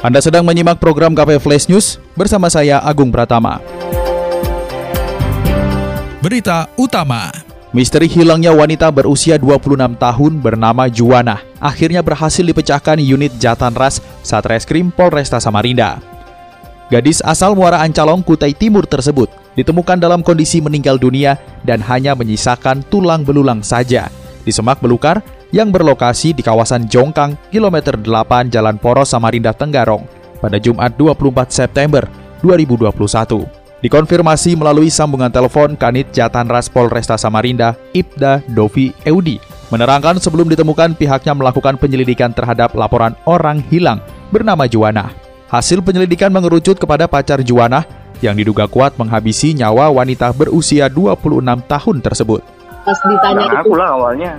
Anda sedang menyimak program KP Flash News bersama saya Agung Pratama. Berita utama. Misteri hilangnya wanita berusia 26 tahun bernama Juwana akhirnya berhasil dipecahkan unit Jatan Ras Satreskrim Polresta Samarinda. Gadis asal Muara Ancalong, Kutai Timur tersebut ditemukan dalam kondisi meninggal dunia dan hanya menyisakan tulang belulang saja di semak belukar yang berlokasi di kawasan Jongkang, kilometer 8 Jalan Poros Samarinda Tenggarong pada Jumat 24 September 2021. Dikonfirmasi melalui sambungan telepon Kanit Jatanras Polresta Samarinda, Ibda Dovi Eudi, menerangkan sebelum ditemukan pihaknya melakukan penyelidikan terhadap laporan orang hilang bernama Juwana. Hasil penyelidikan mengerucut kepada pacar Juwana yang diduga kuat menghabisi nyawa wanita berusia 26 tahun tersebut. Pas ditanya itu, ngaku lah awalnya.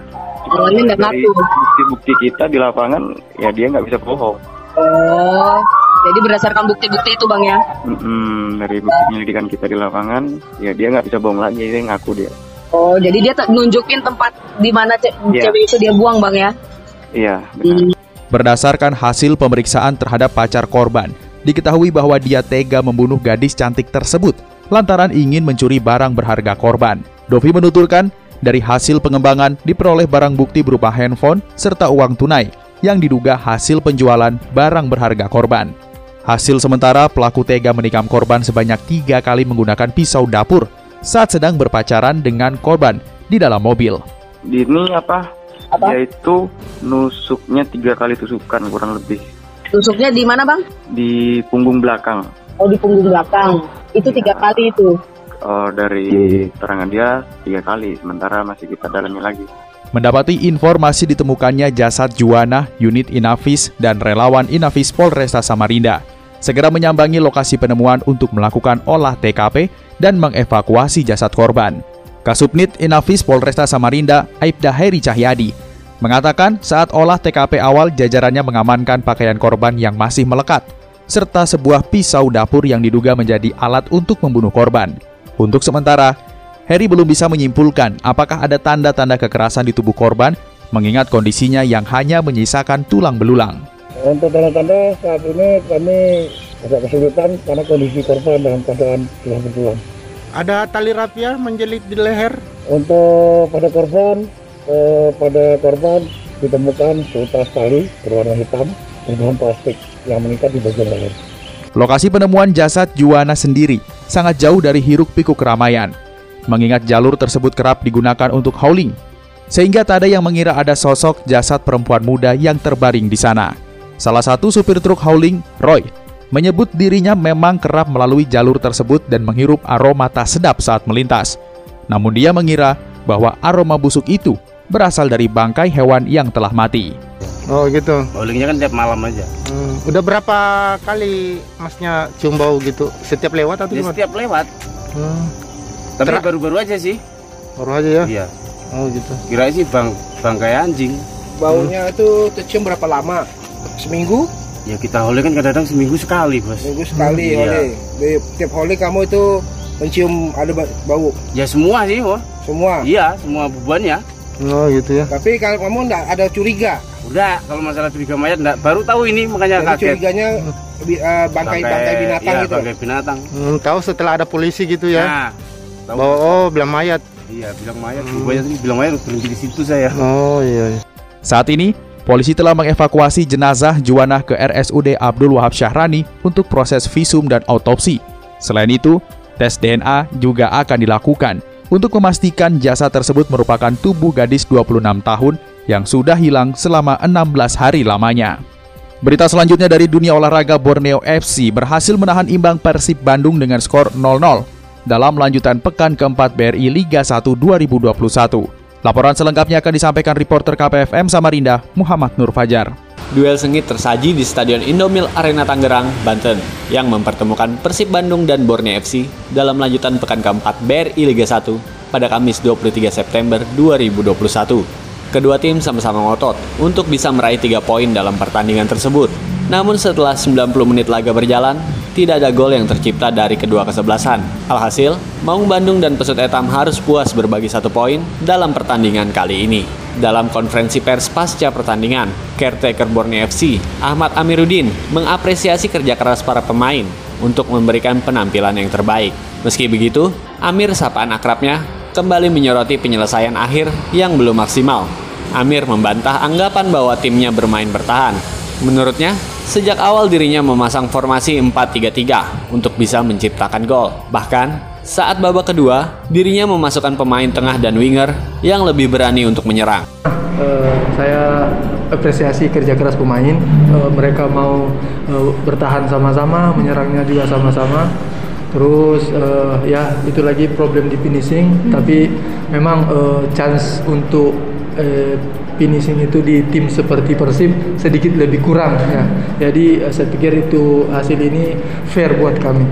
awalnya nggak ngaku. Bukti-bukti kita di lapangan, ya dia nggak bisa bohong. Oh, jadi berdasarkan bukti-bukti itu bang ya? Mm-mm, dari bukti penyelidikan kita di lapangan, ya dia nggak bisa bohong lagi, dia ngaku dia. Oh, jadi dia tak nunjukin tempat di mana ce- Iya. cewek itu dia buang bang ya? Iya, benar. Berdasarkan hasil pemeriksaan terhadap pacar korban, diketahui bahwa dia tega membunuh gadis cantik tersebut lantaran ingin mencuri barang berharga korban. Dovi menuturkan, dari hasil pengembangan diperoleh barang bukti berupa handphone serta uang tunai yang diduga hasil penjualan barang berharga korban. Hasil sementara pelaku tega menikam korban sebanyak tiga kali menggunakan pisau dapur saat sedang berpacaran dengan korban di dalam mobil. Di ini apa? Apa? Dia itu nusuknya tiga kali tusukan kurang lebih Tusuknya di mana bang? di punggung belakang. Oh, di punggung belakang. Itu tiga kali itu. Oh, dari keterangan dia tiga kali, sementara masih kita dalami lagi. Mendapati informasi ditemukannya jasad Juwana, unit Inavis, dan relawan Inavis Polresta Samarinda. Segera menyambangi lokasi penemuan untuk melakukan olah TKP dan mengevakuasi jasad korban. Kasubnit Inavis Polresta Samarinda, Aibda Heri Cahyadi, mengatakan saat olah TKP awal jajarannya mengamankan pakaian korban yang masih melekat, serta sebuah pisau dapur yang diduga menjadi alat untuk membunuh korban. Untuk sementara, Heri belum bisa menyimpulkan apakah ada tanda-tanda kekerasan di tubuh korban, mengingat kondisinya yang hanya menyisakan tulang belulang. Untuk tanda-tanda saat ini kami agak kesulitan karena kondisi korban dalam keadaan tulang betulan. Ada tali rapia menjelit di leher. Untuk pada korban, eh, pada korban ditemukan seutas tali berwarna hitam berbahan plastik yang mengikat di bagian leher. Lokasi penemuan jasad Juwana sendiri sangat jauh dari hiruk-pikuk keramaian, mengingat jalur tersebut kerap digunakan untuk hauling, sehingga tak ada yang mengira ada sosok jasad perempuan muda yang terbaring di sana. Salah satu supir truk hauling, Roy, menyebut dirinya memang kerap melalui jalur tersebut dan menghirup aroma tak sedap saat melintas. Namun dia mengira bahwa aroma busuk itu berasal dari bangkai hewan yang telah mati. Oh gitu. Bowlingnya kan tiap malam aja. Hmm, Udah berapa kali masnya cium bau gitu? Setiap lewat atau Dia gimana? setiap lewat. Hmm, Tapi baru-baru aja sih. baru aja ya? Iya. Oh gitu. Kira sih bang bangkai anjing. Baunya itu tercium berapa lama? Seminggu? Ya kita hole kan kadang-kadang seminggu sekali bos. Seminggu sekali Hmm, iya. holi. Di tiap holi kamu itu mencium ada ba- bau Ya semua sih bos. semua. Iya semua bubuannya. Oh gitu ya. Tapi kalau kamu enggak ada curiga, Udah kalau masalah curiga mayat enggak baru tahu ini makanya jadi kaget. curiganya bi- eh, bangkai-bangkai binatang iya, gitu. Bangkai binatang. Hmm, tahu setelah ada polisi gitu ya? Nah, tahu. Bahwa oh bilang mayat. Iya bilang mayat. Bubuannya tadi bilang mayat berhenti di situ saya. Oh iya. iya. Saat ini, polisi telah mengevakuasi jenazah Juwana ke RSUD Abdul Wahab Syahrani untuk proses visum dan autopsi. Selain itu, tes DNA juga akan dilakukan untuk memastikan jasad tersebut merupakan tubuh gadis 26 tahun yang sudah hilang selama 16 hari lamanya. Berita selanjutnya dari dunia olahraga Borneo FC berhasil menahan imbang Persib Bandung dengan skor 0-0 dalam lanjutan pekan keempat BRI Liga 1 2021. Laporan selengkapnya akan disampaikan reporter KPFM Samarinda, Muhammad Nur Fajar. Duel sengit tersaji di Stadion Indomil Arena Tangerang, Banten, yang mempertemukan Persib Bandung dan Borneo FC dalam lanjutan pekan keempat BRI Liga 1 pada Kamis 23 September 2021. Kedua tim sama-sama ngotot untuk bisa meraih tiga poin dalam pertandingan tersebut. Namun setelah 90 menit laga berjalan, tidak ada gol yang tercipta dari kedua kesebelasan. Alhasil, Maung Bandung dan Pesut Etam harus puas berbagi satu poin dalam pertandingan kali ini. Dalam konferensi pers pasca pertandingan, caretaker Borneo FC, Ahmad Amiruddin, mengapresiasi kerja keras para pemain untuk memberikan penampilan yang terbaik. Meski begitu, Amir sapaan akrabnya kembali menyoroti penyelesaian akhir yang belum maksimal. Amir membantah anggapan bahwa timnya bermain bertahan. Menurutnya, Sejak awal dirinya memasang formasi 4-3-3 untuk bisa menciptakan gol. Bahkan, saat babak kedua, dirinya memasukkan pemain tengah dan winger yang lebih berani untuk menyerang. Uh, saya apresiasi kerja keras pemain. Uh, mereka mau uh, bertahan sama-sama, menyerangnya juga sama-sama. Terus uh, ya itu lagi problem di finishing, hmm. tapi memang uh, chance untuk uh, finishing itu di tim seperti Persib sedikit lebih kurang ya. Jadi eh, saya pikir itu hasil ini fair buat kami.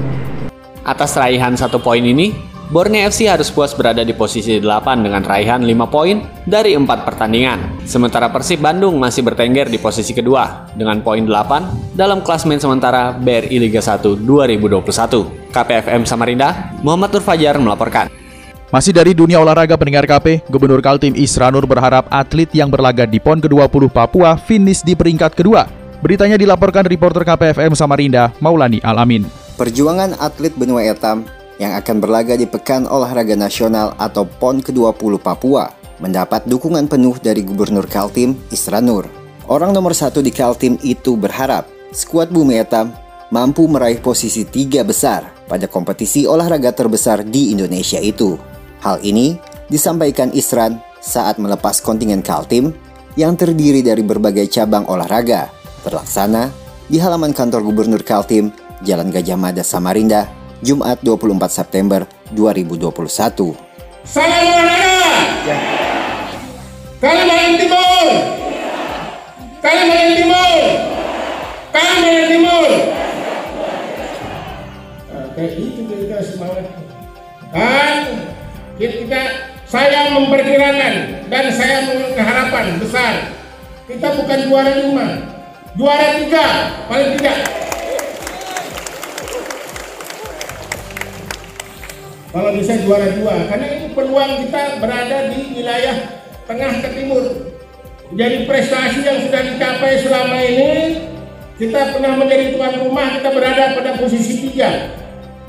Atas raihan satu poin ini, Borneo FC harus puas berada di posisi 8 dengan raihan 5 poin dari 4 pertandingan. Sementara Persib Bandung masih bertengger di posisi kedua dengan poin 8 dalam klasmen sementara BRI Liga 1 2021. KPFM Samarinda, Muhammad Nur Fajar melaporkan. Masih dari dunia olahraga pendengar KP, Gubernur Kaltim Isranur berharap atlet yang berlaga di PON ke-20 Papua finish di peringkat kedua. Beritanya dilaporkan reporter KPFM Samarinda, Maulani Alamin. Perjuangan atlet benua etam yang akan berlaga di Pekan Olahraga Nasional atau PON ke-20 Papua mendapat dukungan penuh dari Gubernur Kaltim Isranur. Orang nomor satu di Kaltim itu berharap skuad Bumi Etam mampu meraih posisi tiga besar pada kompetisi olahraga terbesar di Indonesia itu. Hal ini disampaikan Isran saat melepas kontingen Kaltim yang terdiri dari berbagai cabang olahraga terlaksana di halaman kantor Gubernur Kaltim, Jalan Gajah Mada, Samarinda, Jumat 24 September 2021. Salam olahraga! Kalimantan Timur! Kalimantan Timur! Kalimantan Timur! Kayak kita semangat. Kan kita saya memperkirakan dan saya memiliki harapan besar kita bukan juara lima juara tiga paling tidak kalau bisa juara dua. Karena ini peluang kita berada di wilayah tengah ke timur. Jadi prestasi yang sudah dicapai selama ini kita pernah menjadi tuan rumah kita berada pada posisi tiga.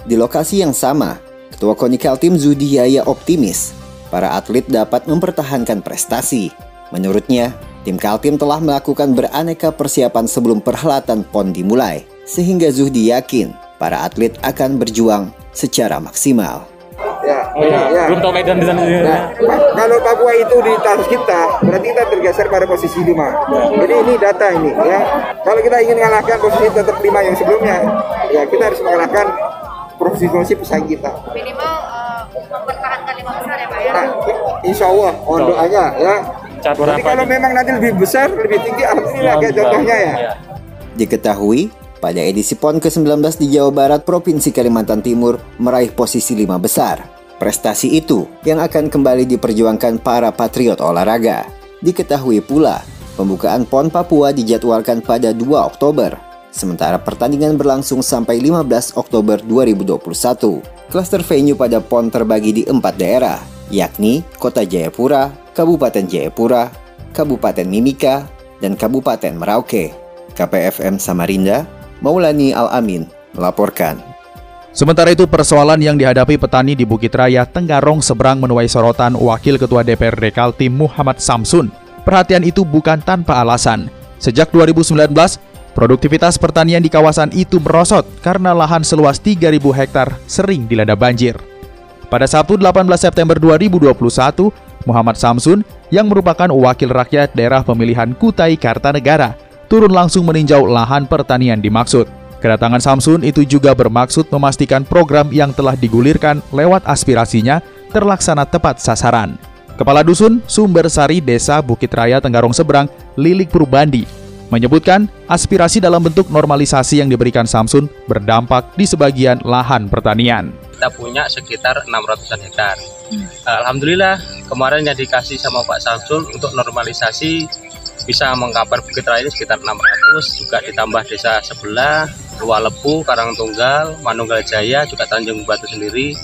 Di lokasi yang sama Ketua Konikal Tim Zudi Yaya optimis para atlet dapat mempertahankan prestasi. Menurutnya, tim Kaltim telah melakukan beraneka persiapan sebelum perhelatan PON dimulai, sehingga Zuhdi yakin para atlet akan berjuang secara maksimal. Ya, oh, ya, ya. Belum tahu medan di sana. Nah, kalau Papua itu di atas kita, berarti kita tergeser pada posisi 5. Ya. Jadi ini data ini ya. Kalau kita ingin mengalahkan posisi tetap 5 yang sebelumnya, ya kita harus mengalahkan profesi-profesi pesaing kita. Minimal uh, mempertahankan lima besar ya Pak ya? Nah, insya Allah, mohon doanya ya. Jadi kalau memang nanti lebih besar, lebih tinggi, alhamdulillah kayak contohnya ya. Iya. Diketahui, pada edisi PON ke-19 di Jawa Barat, Provinsi Kalimantan Timur meraih posisi lima besar. Prestasi itu yang akan kembali diperjuangkan para patriot olahraga. Diketahui pula, pembukaan PON Papua dijadwalkan pada 2 Oktober Sementara pertandingan berlangsung sampai 15 Oktober 2021. Klaster venue pada PON terbagi di empat daerah, yakni Kota Jayapura, Kabupaten Jayapura, Kabupaten Mimika, dan Kabupaten Merauke. KPFM Samarinda, Maulani Al-Amin, melaporkan. Sementara itu persoalan yang dihadapi petani di Bukit Raya Tenggarong seberang menuai sorotan Wakil Ketua DPRD Kaltim Muhammad Samsun. Perhatian itu bukan tanpa alasan. Sejak 2019, Produktivitas pertanian di kawasan itu merosot karena lahan seluas 3.000 hektar sering dilanda banjir. Pada Sabtu 18 September 2021, Muhammad Samsun yang merupakan wakil rakyat daerah pemilihan Kutai Kartanegara turun langsung meninjau lahan pertanian dimaksud. Kedatangan Samsun itu juga bermaksud memastikan program yang telah digulirkan lewat aspirasinya terlaksana tepat sasaran. Kepala Dusun Sumber Sari Desa Bukit Raya Tenggarong Seberang, Lilik Purbandi, menyebutkan aspirasi dalam bentuk normalisasi yang diberikan Samsun berdampak di sebagian lahan pertanian. Kita punya sekitar 600 hektar. Alhamdulillah kemarin yang dikasih sama Pak Samsun untuk normalisasi bisa mengkabar Bukit Raya ini sekitar 600 juga ditambah desa sebelah Lepu, Karangtunggal, Manunggal Jaya juga Tanjung Batu sendiri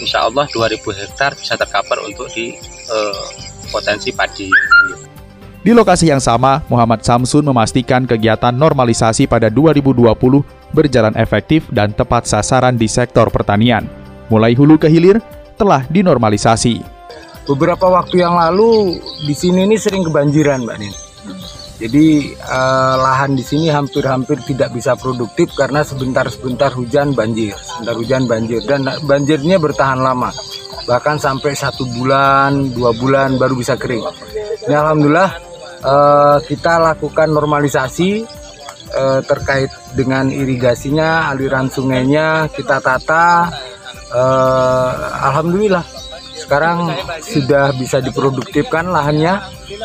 Insya Allah 2000 hektar bisa tercover untuk di eh, potensi padi. Di lokasi yang sama, Muhammad Samsun memastikan kegiatan normalisasi pada 2020 berjalan efektif dan tepat sasaran di sektor pertanian. Mulai hulu ke hilir telah dinormalisasi. Beberapa waktu yang lalu di sini ini sering kebanjiran, Mbak Nin. Jadi eh, lahan di sini hampir-hampir tidak bisa produktif karena sebentar-sebentar hujan banjir, sebentar hujan banjir dan banjirnya bertahan lama, bahkan sampai satu bulan, dua bulan baru bisa kering. Ini alhamdulillah eh, kita lakukan normalisasi eh, terkait dengan irigasinya, aliran sungainya kita tata. Eh, alhamdulillah sekarang sudah bisa diproduktifkan lahannya.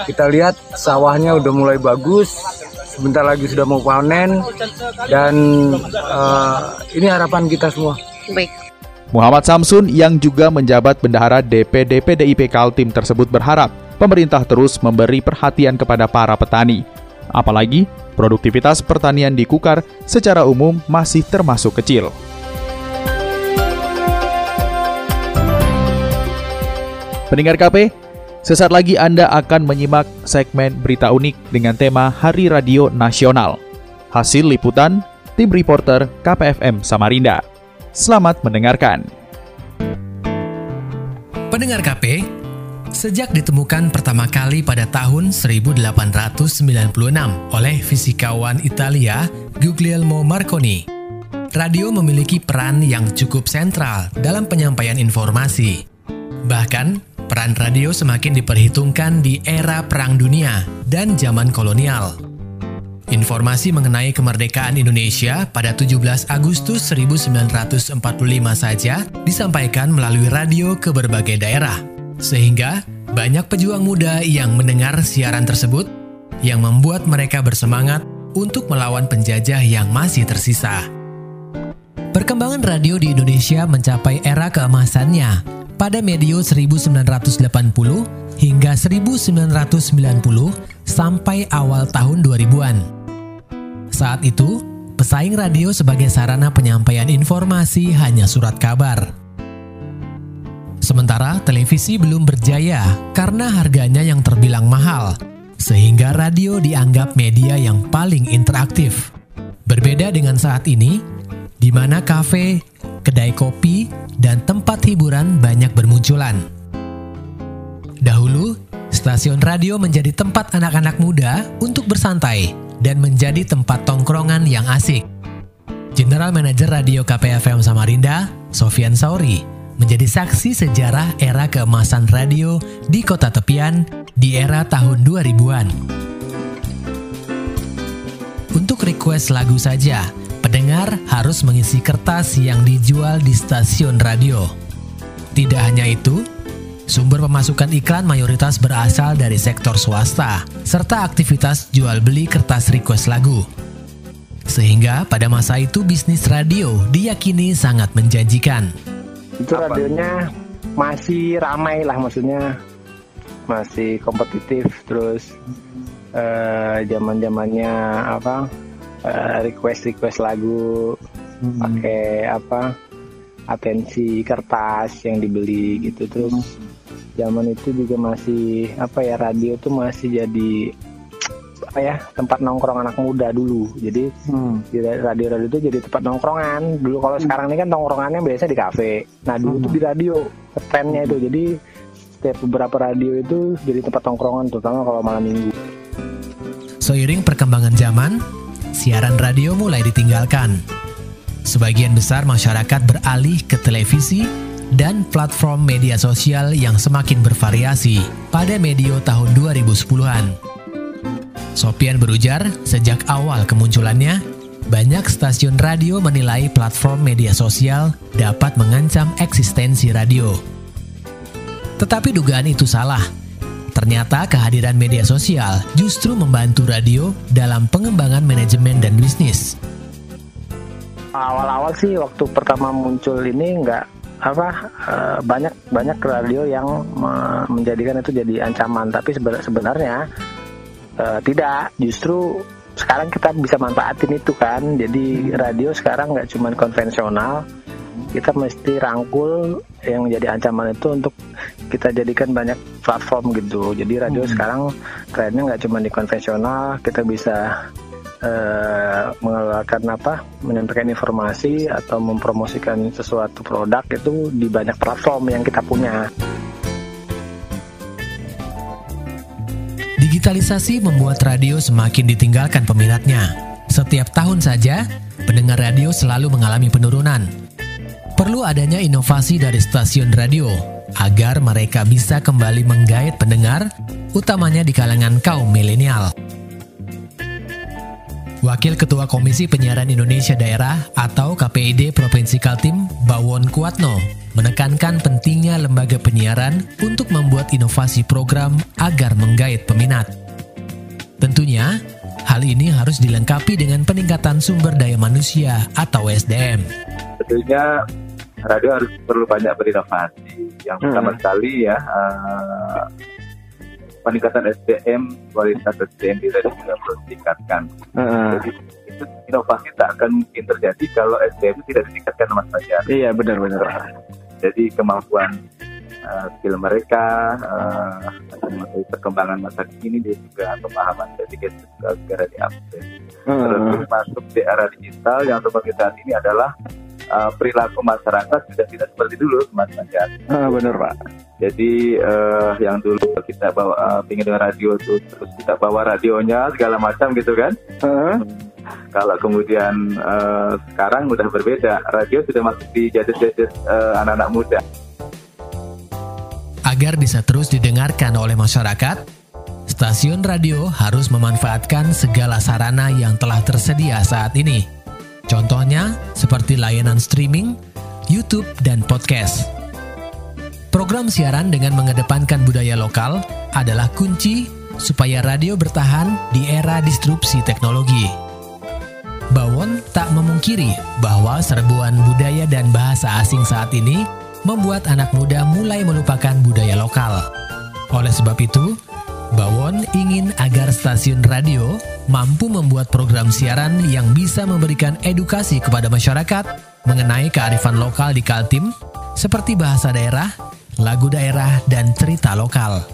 Kita lihat sawahnya udah mulai bagus. Sebentar lagi sudah mau panen. Dan uh, ini harapan kita semua. Baik. Muhammad Samsun yang juga menjabat bendahara DPD PDIP Kaltim tersebut berharap pemerintah terus memberi perhatian kepada para petani. Apalagi produktivitas pertanian di Kukar secara umum masih termasuk kecil. Pendengar KP, sesaat lagi Anda akan menyimak segmen berita unik dengan tema Hari Radio Nasional. Hasil liputan tim reporter KPFM Samarinda. Selamat mendengarkan. Pendengar KP, sejak ditemukan pertama kali pada tahun 1896 oleh fisikawan Italia Guglielmo Marconi, radio memiliki peran yang cukup sentral dalam penyampaian informasi. Bahkan, Peran radio semakin diperhitungkan di era Perang Dunia dan zaman kolonial. Informasi mengenai kemerdekaan Indonesia pada 17 Agustus 1945 saja disampaikan melalui radio ke berbagai daerah. Sehingga banyak pejuang muda yang mendengar siaran tersebut yang membuat mereka bersemangat untuk melawan penjajah yang masih tersisa. Perkembangan radio di Indonesia mencapai era keemasannya pada medio 1980 hingga 1990 sampai awal tahun 2000-an. Saat itu, pesaing radio sebagai sarana penyampaian informasi hanya surat kabar. Sementara televisi belum berjaya karena harganya yang terbilang mahal, sehingga radio dianggap media yang paling interaktif. Berbeda dengan saat ini, di mana kafe, kedai kopi, dan tempat hiburan banyak bermunculan. Dahulu, stasiun radio menjadi tempat anak-anak muda untuk bersantai dan menjadi tempat tongkrongan yang asik. General Manager Radio KPFM Samarinda, Sofian Sauri, menjadi saksi sejarah era keemasan radio di kota tepian di era tahun 2000-an. Untuk request lagu saja, pendengar harus mengisi kertas yang dijual di stasiun radio. Tidak hanya itu, sumber pemasukan iklan mayoritas berasal dari sektor swasta, serta aktivitas jual beli kertas request lagu. Sehingga pada masa itu bisnis radio diyakini sangat menjanjikan. itu radionya masih ramai lah maksudnya masih kompetitif terus eh, zaman zamannya apa eh, request request lagu pakai apa atensi kertas yang dibeli gitu. Terus zaman itu juga masih apa ya radio tuh masih jadi apa ya tempat nongkrong anak muda dulu. Jadi di radio radio itu jadi tempat nongkrongan. Dulu kalau sekarang ini kan nongkrongannya biasa di kafe. Nah dulu tuh di radio trennya itu. Jadi setiap beberapa radio itu jadi tempat nongkrongan terutama kalau malam minggu. Seiring perkembangan zaman, siaran radio mulai ditinggalkan. Sebagian besar masyarakat beralih ke televisi dan platform media sosial yang semakin bervariasi pada medio tahun 2010-an. Sopian berujar, sejak awal kemunculannya, banyak stasiun radio menilai platform media sosial dapat mengancam eksistensi radio. Tetapi dugaan itu salah. Ternyata kehadiran media sosial justru membantu radio dalam pengembangan manajemen dan bisnis. Awal-awal sih waktu pertama muncul ini nggak apa eh, banyak banyak radio yang me- menjadikan itu jadi ancaman. Tapi seben- sebenarnya eh, tidak. Justru sekarang kita bisa manfaatin itu kan. Jadi radio sekarang nggak cuma konvensional kita mesti rangkul yang jadi ancaman itu untuk kita jadikan banyak platform gitu jadi radio sekarang kerennya nggak cuma di konvensional kita bisa eh, mengeluarkan apa menyampaikan informasi atau mempromosikan sesuatu produk itu di banyak platform yang kita punya. Digitalisasi membuat radio semakin ditinggalkan peminatnya. Setiap tahun saja, pendengar radio selalu mengalami penurunan. Perlu adanya inovasi dari stasiun radio agar mereka bisa kembali menggait pendengar, utamanya di kalangan kaum milenial. Wakil Ketua Komisi Penyiaran Indonesia Daerah atau KPID Provinsi Kaltim, Bawon Kuatno, menekankan pentingnya lembaga penyiaran untuk membuat inovasi program agar menggait peminat. Tentunya, hal ini harus dilengkapi dengan peningkatan sumber daya manusia atau SDM. Tentunya radio harus perlu banyak berinovasi. Yang pertama Hmm. sekali ya eh, peningkatan SDM, kualitas SDM di radio juga perlu ditingkatkan. Jadi itu inovasi tak akan mungkin terjadi kalau SDM tidak ditingkatkan Mas Fajar. Iya benar-benar. Jadi kemampuan uh, skill mereka, uh, perkembangan masa kini dia juga pemahaman itu juga segera diupdate. Hmm. Terus masuk di era digital yang seperti saat ini adalah uh, perilaku masyarakat sudah tidak seperti dulu, Mas Fajar. Ah, benar pak. Jadi eh, yang dulu kita bawa uh, pingin dengan radio tuh terus kita bawa radionya segala macam gitu kan. Kalau kemudian eh, sekarang udah berbeda, radio sudah masuk di gadget-gadget eh, anak-anak muda. Agar bisa terus didengarkan oleh masyarakat, stasiun radio harus memanfaatkan segala sarana yang telah tersedia saat ini. Contohnya seperti layanan streaming, YouTube, dan podcast. Program siaran dengan mengedepankan budaya lokal adalah kunci supaya radio bertahan di era disrupsi teknologi. Bawon tak memungkiri bahwa serbuan budaya dan bahasa asing saat ini membuat anak muda mulai melupakan budaya lokal. Oleh sebab itu, Bawon ingin agar stasiun radio mampu membuat program siaran yang bisa memberikan edukasi kepada masyarakat mengenai kearifan lokal di Kaltim, seperti bahasa daerah, lagu daerah, dan cerita lokal.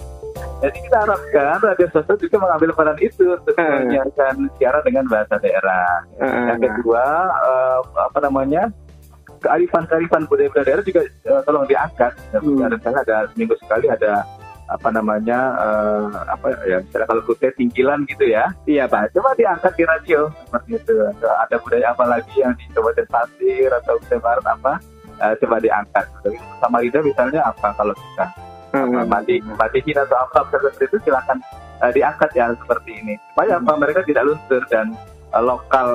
Jadi kita harapkan radio swasta juga mengambil peran itu untuk menyiarkan siaran dengan bahasa daerah. Yang kedua, eh, apa namanya, kearifan-kearifan budaya daerah juga eh, tolong diangkat. Dan misalnya ada seminggu sekali ada apa namanya eh, apa ya misalnya kalau kutip tinggilan gitu ya. Iya pak. Coba diangkat di radio seperti itu. Ada budaya apa lagi yang di Kabupaten Pasir atau Barat apa eh, coba diangkat. Samarinda misalnya apa kalau kita apa, mandi mandiin atau apa seperti itu silakan eh, diangkat ya seperti ini. Supaya apa mereka tidak luntur dan eh, lokal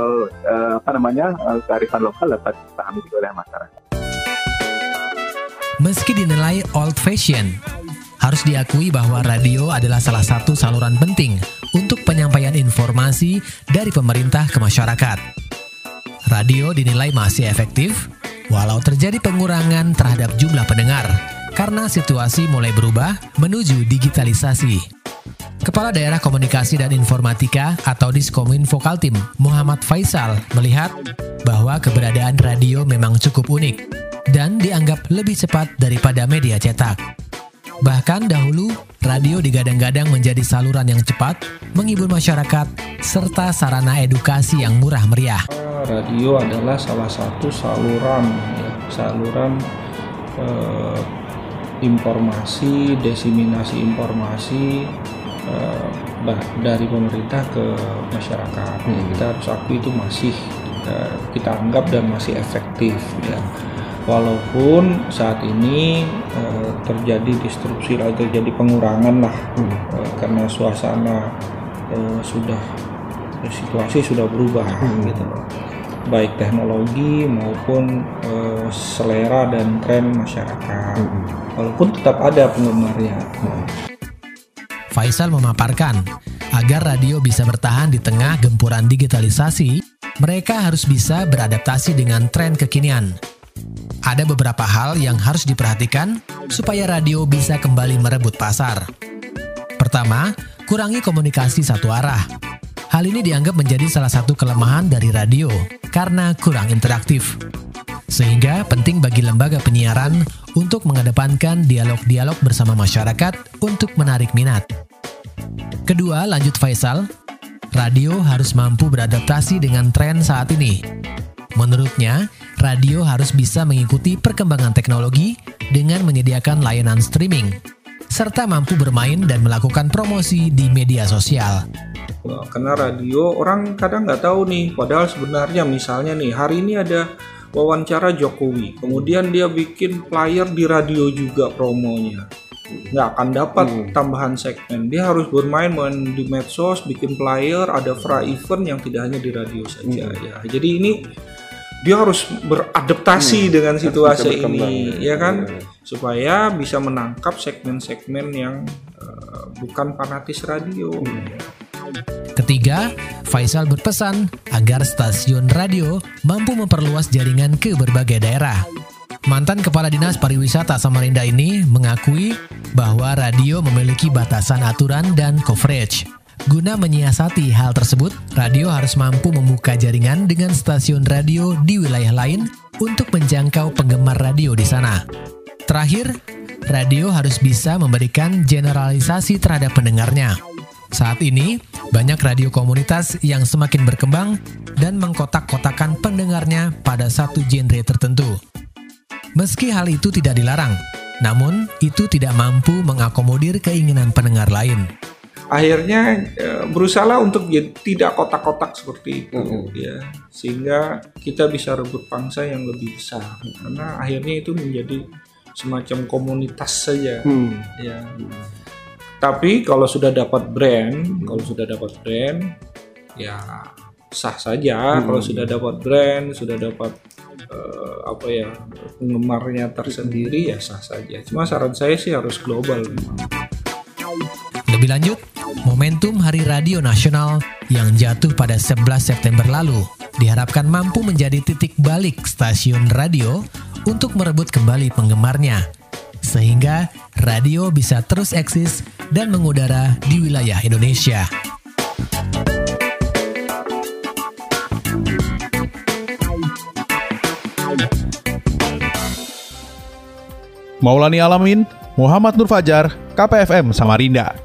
eh, apa namanya eh, kearifan lokal dapat dipahami juga oleh masyarakat. Meski dinilai old fashion, harus diakui bahwa radio adalah salah satu saluran penting untuk penyampaian informasi dari pemerintah ke masyarakat. Radio dinilai masih efektif, walau terjadi pengurangan terhadap jumlah pendengar, karena situasi mulai berubah menuju digitalisasi. Kepala Daerah Komunikasi dan Informatika atau Diskominfo Kaltim, Muhammad Faisal, melihat bahwa keberadaan radio memang cukup unik dan dianggap lebih cepat daripada media cetak. Bahkan dahulu, radio digadang-gadang menjadi saluran yang cepat, menghibur masyarakat, serta sarana edukasi yang murah meriah. radio adalah salah satu saluran ya, saluran eh, informasi, diseminasi informasi eh, dari pemerintah ke masyarakat. Ya, kita harus akui itu masih eh, kita anggap dan masih efektif ya. Walaupun saat ini eh, terjadi disrupsi atau terjadi pengurangan lah eh, karena suasana eh, sudah situasi sudah berubah gitu loh. baik teknologi maupun uh, selera dan tren masyarakat. Walaupun tetap ada penggemarnya. Faisal memaparkan, agar radio bisa bertahan di tengah gempuran digitalisasi, mereka harus bisa beradaptasi dengan tren kekinian. Ada beberapa hal yang harus diperhatikan supaya radio bisa kembali merebut pasar. Pertama, kurangi komunikasi satu arah. Hal ini dianggap menjadi salah satu kelemahan dari radio karena kurang interaktif. Sehingga penting bagi lembaga penyiaran untuk mengedepankan dialog-dialog bersama masyarakat untuk menarik minat. Kedua, lanjut Faisal, radio harus mampu beradaptasi dengan tren saat ini. Menurutnya, radio harus bisa mengikuti perkembangan teknologi dengan menyediakan layanan streaming, serta mampu bermain dan melakukan promosi di media sosial. Karena radio orang kadang nggak tahu nih, padahal sebenarnya misalnya nih hari ini ada wawancara Jokowi, kemudian dia bikin player di radio juga promonya nggak akan dapat hmm. tambahan segmen. Dia harus bermain main di medsos, bikin player, ada fra event yang tidak hanya di radio saja hmm. ya. Jadi ini dia harus beradaptasi hmm. dengan situasi ini, ya, ya kan, ya. supaya bisa menangkap segmen-segmen yang uh, bukan fanatis radio. Hmm. Ketiga, Faisal berpesan agar stasiun radio mampu memperluas jaringan ke berbagai daerah. Mantan Kepala Dinas Pariwisata Samarinda ini mengakui bahwa radio memiliki batasan aturan dan coverage. Guna menyiasati hal tersebut, radio harus mampu membuka jaringan dengan stasiun radio di wilayah lain untuk menjangkau penggemar radio di sana. Terakhir, radio harus bisa memberikan generalisasi terhadap pendengarnya. Saat ini, banyak radio komunitas yang semakin berkembang dan mengkotak-kotakan pendengarnya pada satu genre tertentu. Meski hal itu tidak dilarang, namun itu tidak mampu mengakomodir keinginan pendengar lain. Akhirnya e, berusaha untuk tidak kotak-kotak seperti itu, mm-hmm. ya, sehingga kita bisa rebut pangsa yang lebih besar. Karena akhirnya itu menjadi semacam komunitas saja, mm. ya. Tapi kalau sudah dapat brand, kalau sudah dapat brand, ya sah saja. Hmm. Kalau sudah dapat brand, sudah dapat uh, apa ya penggemarnya tersendiri ya sah saja. Cuma saran saya sih harus global. Lebih lanjut, momentum Hari Radio Nasional yang jatuh pada 11 September lalu diharapkan mampu menjadi titik balik stasiun radio untuk merebut kembali penggemarnya sehingga radio bisa terus eksis dan mengudara di wilayah Indonesia. Maulani Alamin, Muhammad Nur Fajar, KPFM Samarinda.